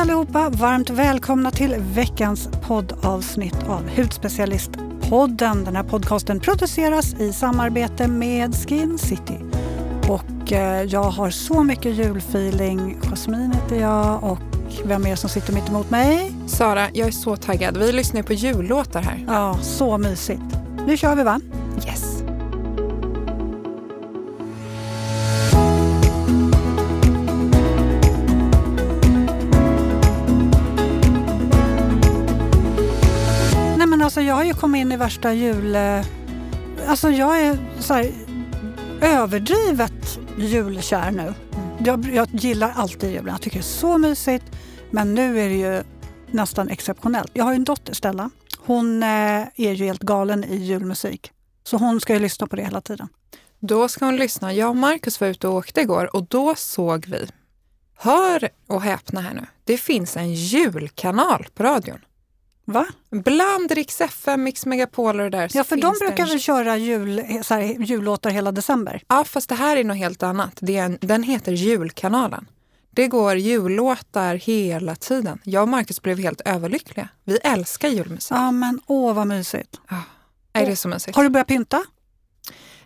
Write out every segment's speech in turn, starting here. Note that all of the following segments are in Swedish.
allihopa! Varmt välkomna till veckans poddavsnitt av Hudspecialistpodden. Den här podcasten produceras i samarbete med Skin City. Och eh, jag har så mycket julfeeling. Jasmine heter jag och vem är det som sitter mitt emot mig? Sara, jag är så taggad. Vi lyssnar på jullåtar här. Ja, så mysigt. Nu kör vi va? Yes. Jag har ju kommit in i värsta jul... eh, Alltså jag är så här överdrivet julkär nu. Jag, jag gillar alltid julen. Jag tycker det är så mysigt. Men nu är det ju nästan exceptionellt. Jag har ju en dotter, Stella. Hon eh, är ju helt galen i julmusik. Så hon ska ju lyssna på det hela tiden. Då ska hon lyssna. Jag och Markus var ute och åkte igår och då såg vi, hör och häpna här nu, det finns en julkanal på radion. Va? Bland Rix FM, Mix Megapol och det där. Ja, för de brukar väl köra jul, så här, jullåtar hela december? Ja, fast det här är något helt annat. Det är en, den heter Julkanalen. Det går jullåtar hela tiden. Jag och Markus blev helt överlyckliga. Vi älskar julmusik. Ja, men åh vad mysigt. Är det så mysigt? Har du börjat pynta?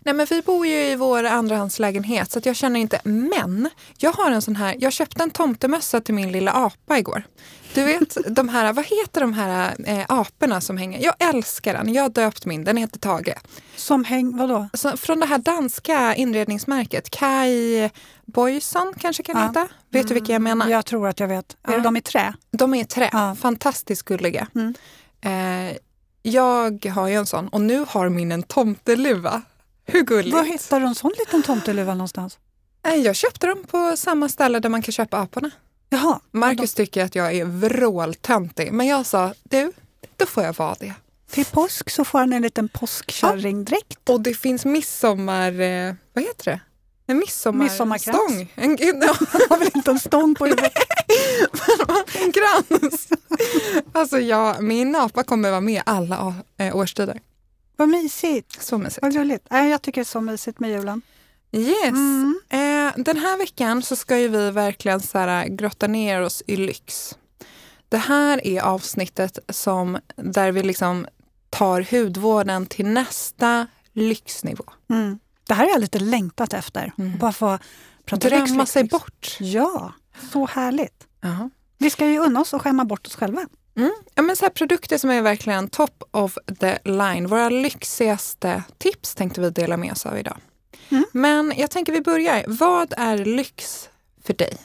Nej men vi bor ju i vår andrahandslägenhet så jag känner inte, men jag har en sån här, jag köpte en tomtemössa till min lilla apa igår. Du vet de här, vad heter de här eh, aporna som hänger? Jag älskar den, jag har döpt min, den heter Tage. Som häng... Vadå? Så från det här danska inredningsmärket, Kai Boyson kanske kan Ja. heta. Vet du vilka jag menar? Jag tror att jag vet. Är Ja. det de i trä? De är i trä, Ja. fantastiskt gulliga. Mm. Eh, jag har ju en sån och nu har min en tomteluva. Hur gulligt? Var hittar du en sån liten tomteluva någonstans? Jag köpte dem på samma ställe där man kan köpa aporna. Jaha. Marcus tycker att jag är vråltöntig, men jag sa du, då får jag vara det. Till påsk så får han en liten påskkärringdräkt. Och det finns midsommar... Eh, vad heter det? En midsommarstång. En, ja, Han har väl inte en stång på huvudet? en krans. Alltså jag, min apa kommer vara med alla eh, årstider. Vad mysigt. Så mysigt. Vad. Nej, jag tycker det är så mysigt med julen. Yes. Mm. Eh, den här veckan så ska ju vi verkligen så här, grotta ner oss i lyx. Det här är avsnittet som, där vi liksom tar hudvården till nästa lyxnivå. Mm. Det här har jag lite längtat efter. Mm. Bara få prata Drömma lyx, lyx, sig bort. Ja, så härligt. Ja. Vi ska ju unna oss och skämma bort oss själva. Mm. Ja, men så produkter som är verkligen top of the line. Våra lyxigaste tips tänkte vi dela med oss av idag. Mm. Men jag tänker vi börjar. Vad är lyx för dig?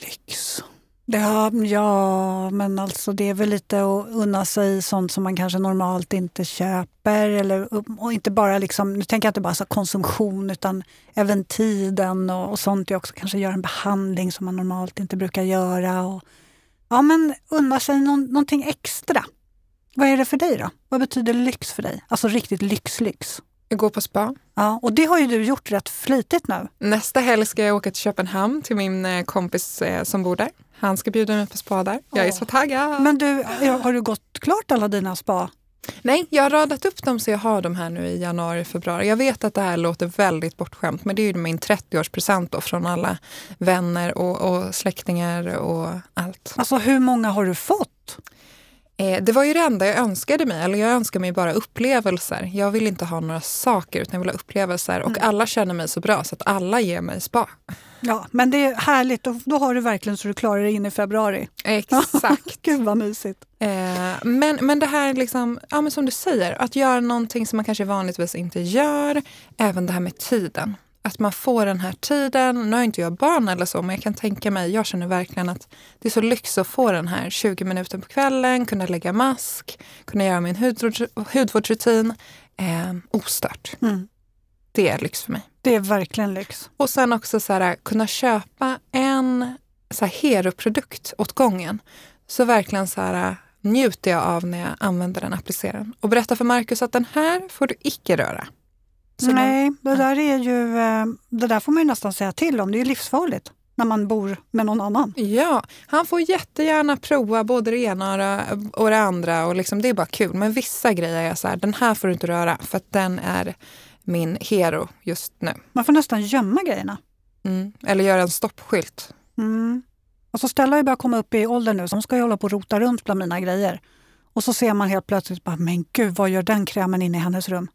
Lyx. Det har, ja, men alltså det är väl lite att unna sig sånt som man kanske normalt inte köper. Eller, och inte bara liksom, nu tänker jag inte bara så konsumtion utan även tiden och, och sånt. Jag också kanske gör en behandling som man normalt inte brukar göra. Och, ja, men unna sig någon, någonting extra. Vad är det för dig då? Vad betyder lyx för dig? Alltså riktigt lyx-lyx. Gå på spa. Ja, och det har ju du gjort rätt flitigt nu. Nästa helg ska jag åka till Köpenhamn till min eh, kompis eh, som bor där. Han ska bjuda mig på spa där. Jag är så taggad. Men du, har du gått klart alla dina spa? Nej, jag har radat upp dem så jag har dem här nu i januari, februari. Jag vet att det här låter väldigt bortskämt men det är ju min 30-årspresent då från alla vänner och, och släktingar och allt. Alltså hur många har du fått? Eh, det var ju det enda jag önskade mig, eller jag önskar mig bara upplevelser. Jag vill inte ha några saker utan jag vill ha upplevelser och alla känner mig så bra så att alla ger mig spa. Ja, men det är härligt. Då, då har du verkligen så du klarar dig in i februari. Exakt. Gud vad mysigt. Eh, men, men det här liksom, ja, men som du säger, att göra någonting som man kanske vanligtvis inte gör. Även det här med tiden. Att man får den här tiden. Nu har inte jag barn eller så, men jag kan tänka mig, jag känner verkligen att det är så lyx att få den här 20 minuter på kvällen, kunna lägga mask, kunna göra min hudvårds, hudvårdsrutin eh, ostört. Mm. Det är lyx för mig. Det är verkligen lyx. Och sen också så här, kunna köpa en så här, hero-produkt åt gången. Så verkligen så här, njuter jag av när jag använder den, applicerar den. Och berätta för Markus att den här får du icke röra. Så Nej, det där är ju, eh, det där får man ju nästan säga till om. Det är livsfarligt när man bor med någon annan. Ja, han får jättegärna prova både det ena och det, och andra. Och liksom, det är bara kul. Men vissa grejer är så här, den här får du inte röra för att den är min hero just nu. Man får nästan gömma grejerna. Mm. Eller göra en stoppskylt. Mm. Alltså Stella har börjat komma upp i åldern nu så hon ska ju hålla på och rota runt bland mina grejer. Och så ser man helt plötsligt, bara, men gud vad gör den krämen inne i hennes rum?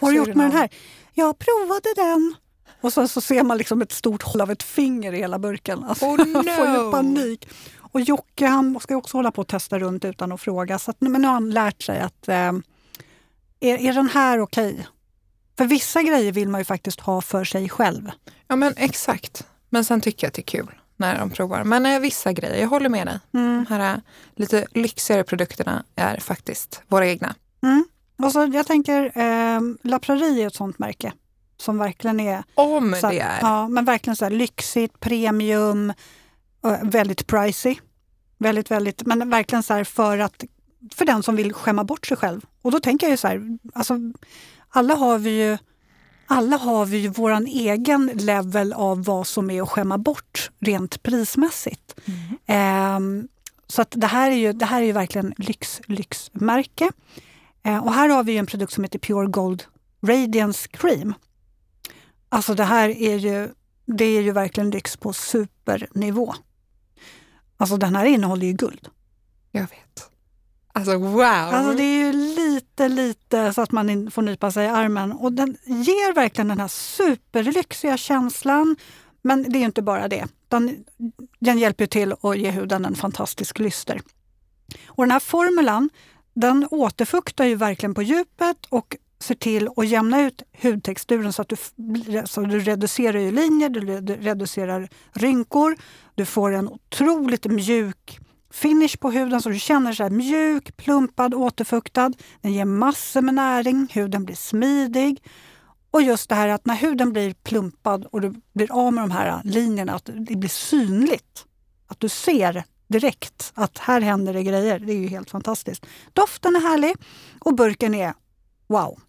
Vad har du gjort med den här? Jag provade den. Och så, så ser man liksom ett stort hål av ett finger i hela burken. Alltså, Oh, jag får ju no. panik. Och Jocke han ska också hålla på och testa runt utan att fråga. Så att, men nu har han lärt sig att eh, är, är den här okej? För vissa grejer vill man ju faktiskt ha för sig själv. Ja men exakt. Men sen tycker jag att det är kul när de provar. Men eh, vissa grejer, jag håller med dig. Mm. De här eh, lite lyxigare produkterna är faktiskt våra egna. Mm. Och så, jag tänker, eh, La Prairie är ett sånt märke som verkligen är, Om så, det är. Ja, men verkligen så här lyxigt, premium, eh, väldigt pricey. Väldigt, väldigt, men verkligen så här för att för den som vill skämma bort sig själv. Och då tänker jag ju så här, alltså, alla har vi ju alla har vi ju våran egen level av vad som är att skämma bort rent prismässigt. Ehm, så att det här är ju, det här är ju verkligen lyx, lyxmärke. Eh, och här har vi en produkt som heter Pure Gold Radiance Cream. Alltså det här är ju, det är ju verkligen lyx på supernivå. Alltså den här innehåller ju guld. Jag vet. Alltså wow! Alltså det är ju lite, lite så att man får nypa sig i armen. Och den ger verkligen den här superlyxiga känslan. Men det är inte bara det. utan Den hjälper till att ge huden en fantastisk lyster. Och den här formulan den återfuktar ju verkligen på djupet och ser till att jämna ut hudtexturen så att du, så du reducerar ju linjer, du reducerar rynkor. Du får en otroligt mjuk finish på huden så du känner så här mjuk, plumpad, återfuktad. Den ger massor med näring, huden blir smidig. Och just det här att när huden blir plumpad och du blir av med de här linjerna, att det blir synligt. Att du ser direkt att här händer det grejer. Det är ju helt fantastiskt. Doften är härlig och burken är wow.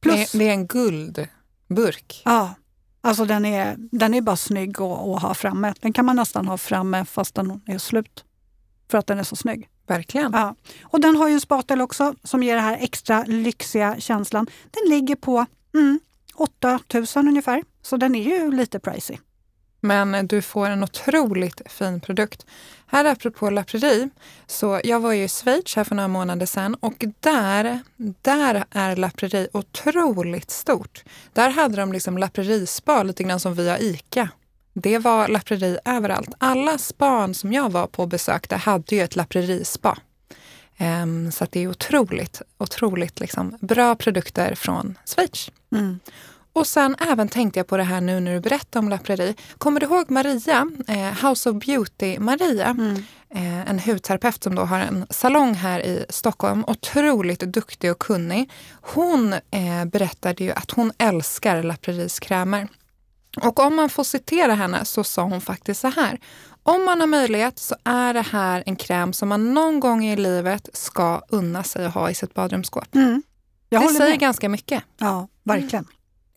Plus, det, är en guldburk. ja, alltså den är, den är bara snygg att, att ha framme. Den kan man nästan ha framme fast den är slut. För att den är så snygg. Verkligen. Ja. Och den har ju en spatel också som ger den här extra lyxiga känslan. Den ligger på mm, 8000 ungefär, så den är ju lite pricey. Men du får en otroligt fin produkt. Här apropå La Prairie, så jag var ju i Schweiz här för några månader sedan och där, där är La Prairie otroligt stort. Där hade de liksom La Prairie-spa, lite grann som vi har ICA. Det var La Prairie överallt. Alla span som jag var på och besökte hade ju ett La Prairie-spa. Ehm, så att det är otroligt, otroligt liksom bra produkter från Schweiz. Mm. Och sen även tänkte jag på det här nu när du berättade om La Prairie. Kommer du ihåg Maria, eh, House of Beauty Maria? Mm. Eh, en hudterapeut som då har en salong här i Stockholm. Otroligt duktig och kunnig. Hon eh, berättade ju att hon älskar La Prairies krämer. Och om man får citera henne så sa hon faktiskt så här. Om man har möjlighet så är det här en kräm som man någon gång i livet ska unna sig att ha i sitt badrumsskåp. Mm. Det säger med. ganska mycket. Ja, verkligen.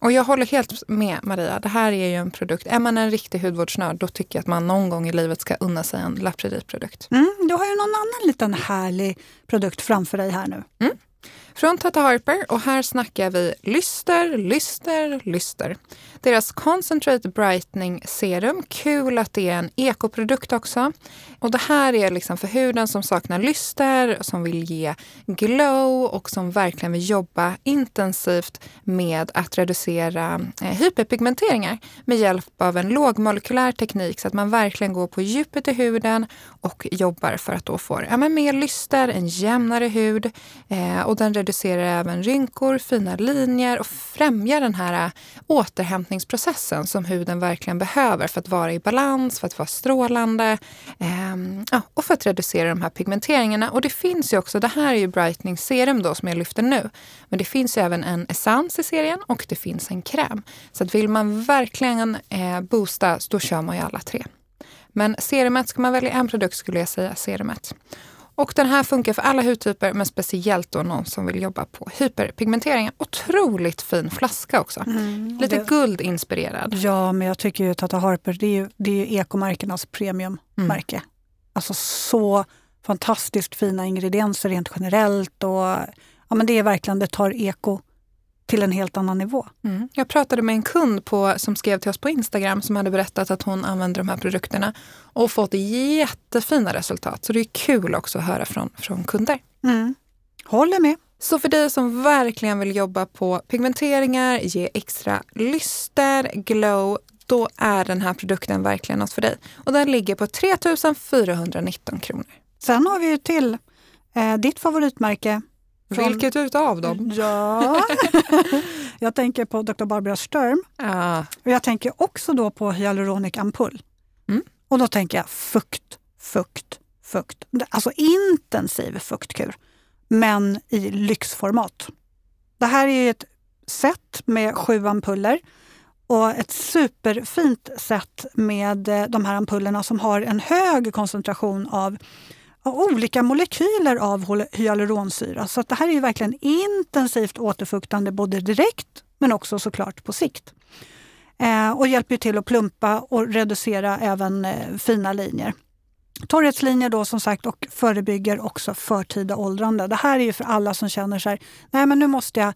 Och jag håller helt med Maria. Det här är ju en produkt. Är man en riktig hudvårdsnörd då tycker jag att man någon gång i livet ska unna sig en La Prairie-produkt. Mm, du har ju någon annan liten härlig produkt framför dig här nu. Från Tata Harper och här snackar vi lyster, lyster, lyster. Deras Concentrate Brightening Serum. Kul att det är en ekoprodukt också. Och det här är liksom för huden som saknar lyster, som vill ge glow och som verkligen vill jobba intensivt med att reducera eh, hyperpigmenteringar med hjälp av en lågmolekylär teknik så att man verkligen går på djupet i huden och jobbar för att då få ja, mer lyster, en jämnare hud eh, och den reducerar även rynkor, fina linjer och främjar den här äh, återhämtningsprocessen som huden verkligen behöver för att vara i balans, för att vara strålande eh, och för att reducera de här pigmenteringarna. Och det finns ju också, det här är ju brightening serum då som jag lyfter nu, men det finns ju även en essens i serien och det finns en kräm. Så att vill man verkligen eh, boosta, då kör man ju alla tre. Men serumet, ska man välja en produkt skulle jag säga serumet. Och den här funkar för alla hudtyper, men speciellt då någon som vill jobba på hyperpigmenteringar. Otroligt fin flaska också. Lite det- guldinspirerad. Ja, men jag tycker ju Tata Harper, det är ju, det är ju ekomärkenas premiummärke. Alltså så fantastiskt fina ingredienser rent generellt och ja, men det är verkligen, det tar eko till en helt annan nivå. Mm. Jag pratade med en kund på, som skrev till oss på Instagram som hade berättat att hon använder de här produkterna och fått jättefina resultat. Så det är kul också att höra från, från kunder. Mm. Håller med. Så för dig som verkligen vill jobba på pigmenteringar, ge extra lyster, glow, då är den här produkten verkligen något för dig. Och den ligger på 3 419 kronor. Sen har vi ju till eh, ditt favoritmärke. Från... Vilket utav dem? Ja, jag tänker på Dr. Barbara Sturm. Ah. Och jag tänker också då på hyaluronic ampull. Mm. Och då tänker jag fukt, fukt, fukt. Alltså intensiv fuktkur, men i lyxformat. Det här är ett set med sju ampuller och ett superfint sätt med eh, de här ampullerna som har en hög koncentration av, av olika molekyler av hyaluronsyra. Så det här är ju verkligen intensivt återfuktande både direkt men också såklart på sikt. Eh, och hjälper till att plumpa och reducera även eh, fina linjer. Torrhetslinjer då som sagt och förebygger också förtida åldrande. Det här är ju för alla som känner så här, nej men nu måste jag,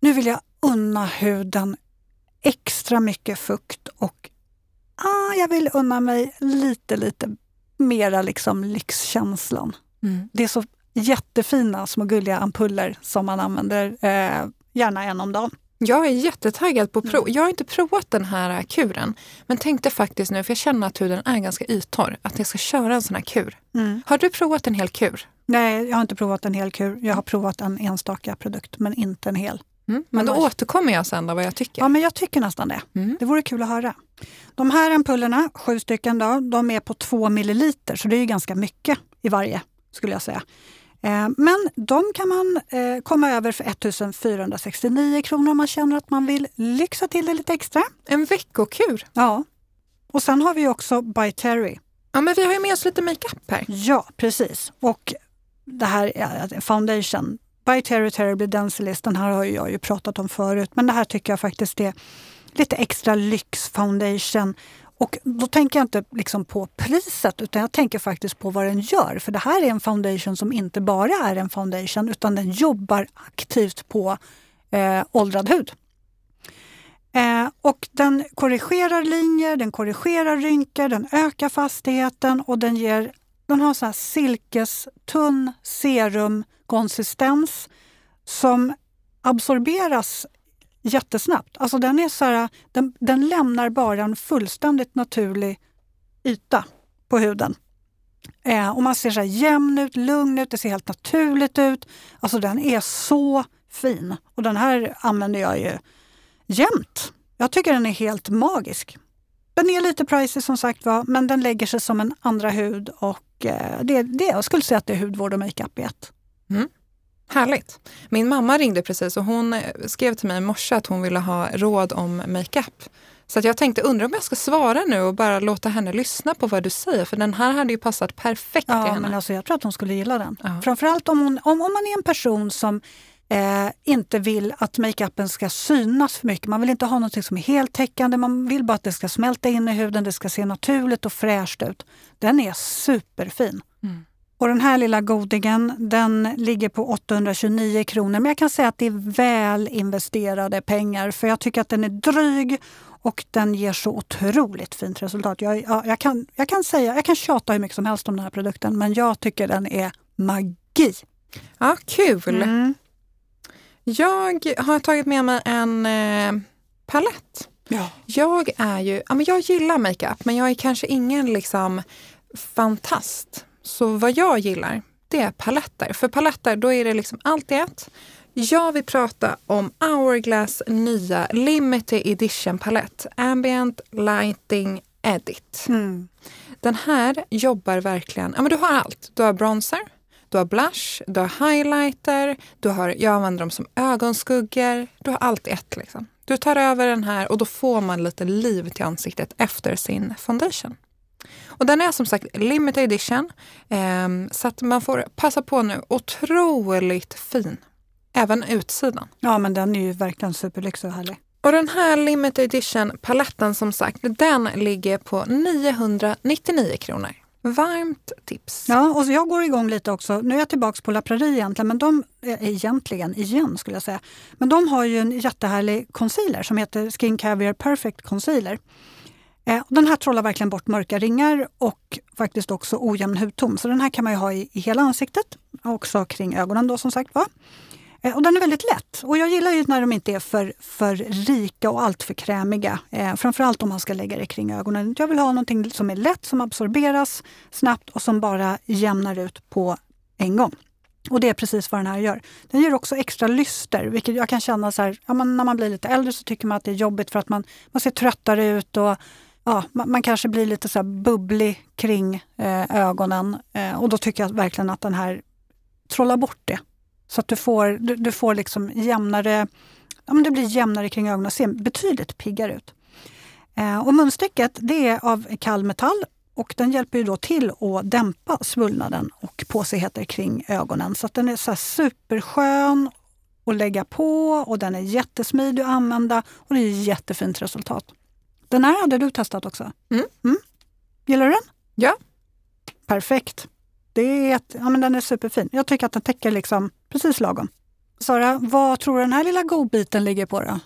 nu vill jag unna huden extra mycket fukt och ah, jag vill unna mig lite, lite mera liksom lyxkänslan. Mm. Det är så jättefina små gulliga ampuller som man använder eh, gärna en om dagen. Jag är jättetaggad på att prova. Mm. Jag har inte provat den här kuren. Men tänkte faktiskt nu, för jag känner att huden är ganska yttorr, att jag ska köra en sån här kur. Mm. Har du provat en hel kur? Nej, jag har inte provat en hel kur. Jag har provat en enstaka produkt, men inte en hel. Mm. Men då återkommer jag sen då vad jag tycker. Ja, men jag tycker nästan det. Mm. Det vore kul att höra. De här ampullerna, sju stycken, då, de är på två milliliter, så det är ganska mycket i varje, skulle jag säga. Eh, men de kan man eh, komma över för 1469 kronor om man känner att man vill lyxa till det lite extra. En veckokur? Ja. Och sen har vi också By Terry. Ja, men vi har ju med oss lite makeup här. Ja, precis. Och det här är foundation. By Terry Terribly Densilis, den här har jag ju pratat om förut, men det här tycker jag faktiskt är lite extra lyx foundation. Och då tänker jag inte liksom på priset utan jag tänker faktiskt på vad den gör. För det här är en foundation som inte bara är en foundation utan den jobbar aktivt på eh, åldrad hud. Eh, och den korrigerar linjer, den korrigerar rynkor, den ökar fastigheten och den ger den har så här silkestunn konsistens som absorberas jättesnabbt. Alltså den, är så här, den, den lämnar bara en fullständigt naturlig yta på huden. Eh, och man ser så här jämn ut, lugn ut, det ser helt naturligt ut. Alltså den är så fin. Och den här använder jag ju jämt. Jag tycker den är helt magisk. Den är lite pricey som sagt var, men den lägger sig som en andra hud och eh, det, det, jag skulle säga att det är hudvård och makeup i ett. Mm. Härligt. Min mamma ringde precis och hon eh, skrev till mig i morse att hon ville ha råd om makeup. Så att jag tänkte, undrar om jag ska svara nu och bara låta henne lyssna på vad du säger. För den här hade ju passat perfekt ja, till henne. Men alltså, jag tror att hon skulle gilla den. Ja. Framförallt om, hon, om, om man är en person som eh, inte vill att makeupen ska synas för mycket. Man vill inte ha något som är heltäckande. Man vill bara att det ska smälta in i huden. Det ska se naturligt och fräscht ut. Den är superfin. Mm. Och den här lilla godingen den ligger på 829 kronor. Men jag kan säga att det är väl investerade pengar för jag tycker att den är dryg och den ger så otroligt fint resultat. Jag, jag, jag, kan, jag, kan, säga, jag kan tjata hur mycket som helst om den här produkten men jag tycker den är magi. Ja, kul! Mm. Jag har tagit med mig en eh, palett. Ja. Jag är ju, ja, men jag gillar makeup men jag är kanske ingen liksom fantast. Så vad jag gillar, det är paletter. För paletter, då är det liksom allt i ett. Jag vill prata om Hourglass nya limited edition palett. Ambient Lighting Edit. Mm. Den här jobbar verkligen, ja men du har allt. Du har bronzer, du har blush, du har highlighter, du har, jag använder dem som ögonskuggor. Du har allt i ett liksom. Du tar över den här och då får man lite liv till ansiktet efter sin foundation. Och den är som sagt limited edition, eh, så att man får passa på nu. Otroligt fin. Även utsidan. ja, men den är ju verkligen superlyxig och härlig. Och den här limited edition paletten som sagt, den ligger på 999 kronor. Varmt tips. Ja, och så jag går igång lite också. Nu är jag tillbaka på La Prairie egentligen, men de, eh, egentligen igen skulle jag säga. Men de har ju en jättehärlig concealer som heter Skin Caviar Perfect Concealer. Eh, den här trollar verkligen bort mörka ringar och faktiskt också ojämn hudton. Så den här kan man ha i, i hela ansiktet, också kring ögonen då som sagt var. Eh, och den är väldigt lätt. Och jag gillar ju när de inte är för, för rika och alltför krämiga. Eh, framförallt om man ska lägga det kring ögonen. Jag vill ha någonting som är lätt, som absorberas snabbt och som bara jämnar ut på en gång. Och det är precis vad den här gör. Den ger också extra lyster, vilket jag kan känna så här, ja, man, när man blir lite äldre så tycker man att det är jobbigt för att man, man ser tröttare ut och ja, man, man kanske blir lite så bubblig kring eh, ögonen. Eh, och då tycker jag verkligen att den här trollar bort det. Så att du får, du, du får liksom jämnare, ja, men det blir jämnare kring ögonen och ser betydligt piggare ut. Eh, och munstycket det är av kall metall och den hjälper ju då till att dämpa svullnaden och påsigheter kring ögonen. Så att den är så superskön att lägga på och den är jättesmidig att använda och det är jättefint resultat. Den här hade du testat också. Mm. Mm. Gillar du den? Ja. Perfekt. Det är ett, ja, men den är superfin. Jag tycker att den täcker liksom precis lagom. Sara, vad tror du den här lilla godbiten ligger på då?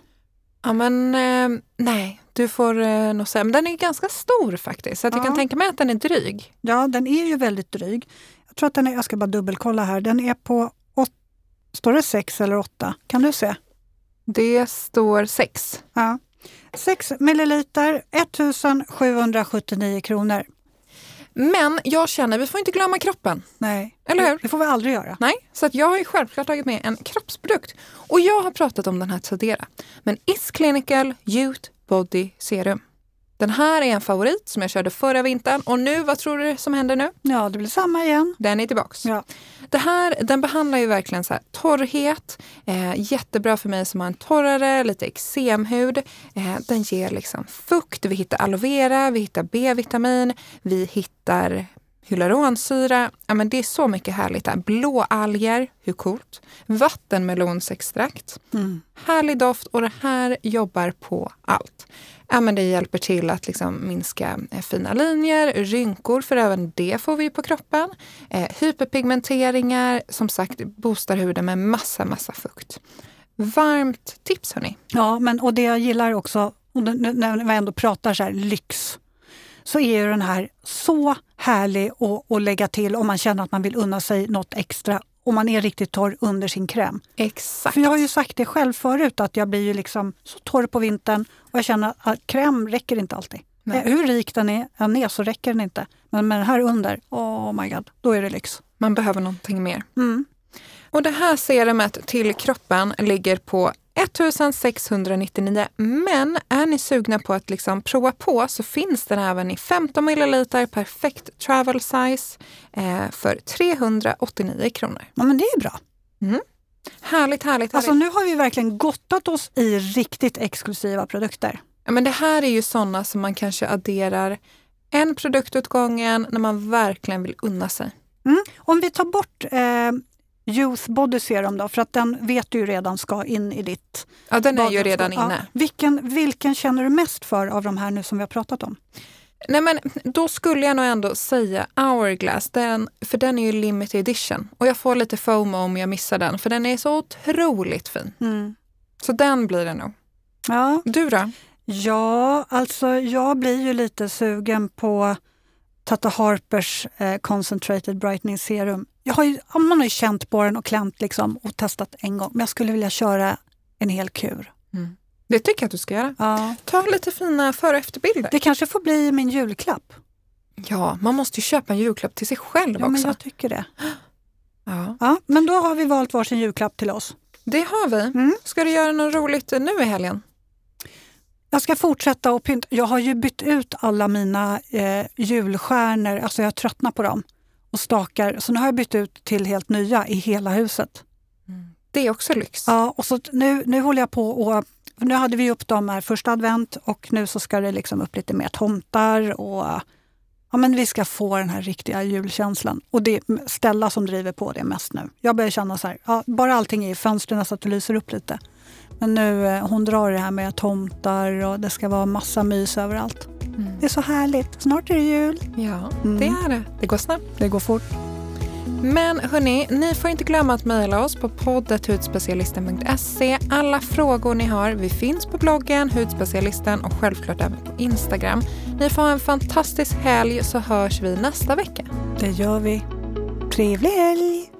Ja men eh, nej, du får eh, nog säga, men den är ganska stor faktiskt. Så att Ja. jag kan tänka mig att den är dryg. Ja, den är ju väldigt dryg. Jag tror att den är, jag ska bara dubbelkolla här, den är på, åt, står det 6 eller 8? Kan du se? Det står 6. Ja. 6 milliliter, 1779 kronor. Men jag känner, vi får inte glömma kroppen. Nej, Eller hur? det får vi aldrig göra. Nej, så att jag har ju självklart tagit med en kroppsprodukt. Och jag har pratat om den här tidigare. Men Is Clinical Youth Body Serum. Den här är en favorit som jag körde förra vintern och nu, vad tror du som händer nu? Ja, det blir samma igen. Den är tillbaks. Ja. Det här, den behandlar ju verkligen så här torrhet. Eh, jättebra för mig som har en torrare, lite eksemhud. Eh, den ger liksom fukt. Vi hittar aloe vera, vi hittar B-vitamin, vi hittar hyaluronsyra. Ja, men det är så mycket härligt där. Blåalger, hur coolt? Vattenmelonsextrakt. Mm. Härlig doft och det här jobbar på allt. Ja, men det hjälper till att liksom minska eh, fina linjer, rynkor, för även det får vi på kroppen. Eh, hyperpigmenteringar, som sagt boostar huden med massa, massa fukt. Varmt tips hörni. Ja, men, och det jag gillar också, när vi ändå pratar så här lyx, så är ju den här så härlig att, att lägga till om man känner att man vill unna sig något extra om man är riktigt torr under sin kräm. Exakt. För jag har ju sagt det själv förut att jag blir ju liksom så torr på vintern och jag känner att kräm räcker inte alltid. Nej. Eh, Hur rik den är, än är så räcker den inte. Men med den här under, oh my god, då är det lyx. Man behöver någonting mer. Mm. Och det här serumet till kroppen ligger på 1699 men är ni sugna på att liksom prova på så finns den även i 15 milliliter perfekt travel size eh, för 389 kronor. Ja, men det är bra. Härligt, härligt, härligt. Alltså nu har vi verkligen gottat oss i riktigt exklusiva produkter. ja, men det här är ju sådana som man kanske adderar en produkt åt gången när man verkligen vill unna sig. Mm. Om vi tar bort eh, Youth Body Serum då, för att den vet du ju redan ska in i ditt Ja, den är ju redan Ja. inne. Vilken, vilken känner du mest för av de här nu som vi har pratat om? Nej men då skulle jag nog ändå säga Hourglass, den, för den är ju limited edition. Och jag får lite FOMO om jag missar den, för den är så otroligt fin. Mm. Så den blir det nog. Ja, Du då? Ja, alltså jag blir ju lite sugen på Tata Harpers eh, Concentrated Brightening Serum. Jag har ju, man har ju känt på den och klämt liksom och testat en gång, men jag skulle vilja köra en hel kur. Det tycker jag att du ska göra. Ja. Ta lite fina före och efterbilder. Det kanske får bli min julklapp. Ja, man måste ju köpa en julklapp till sig själv Ja, men också. jag tycker det. Ja, Ja, men då har vi valt varsin julklapp till oss. det har vi. Mm. Ska du göra något roligt nu i helgen? Jag ska fortsätta och pynta. Jag har ju bytt ut alla mina eh, julstjärnor, alltså jag tröttnar på dem och stakar. Så nu har jag bytt ut till helt nya i hela huset. Det är också lyx. Ja, och så nu, nu håller jag på och nu hade vi upp dem här första advent och nu så ska det liksom upp lite mer tomtar och ja, men vi ska få den här riktiga julkänslan. Och det är Stella som driver på det mest nu. Jag börjar känna så här, ja, bara allting är i fönstren så att det lyser upp lite. Men nu, eh, hon drar det här med tomtar och det ska vara massa mys överallt. Mm. Det är så härligt. Snart är det jul. Ja, mm. det är det. Det går snabbt. Det går fort. Men hörni, ni får inte glömma att mejla oss på poddethudspecialisten.se. Alla frågor ni har, vi finns på bloggen Hudspecialisten och självklart även på Instagram. Ni får ha en fantastisk helg så hörs vi nästa vecka. Det gör vi. Trevlig helg!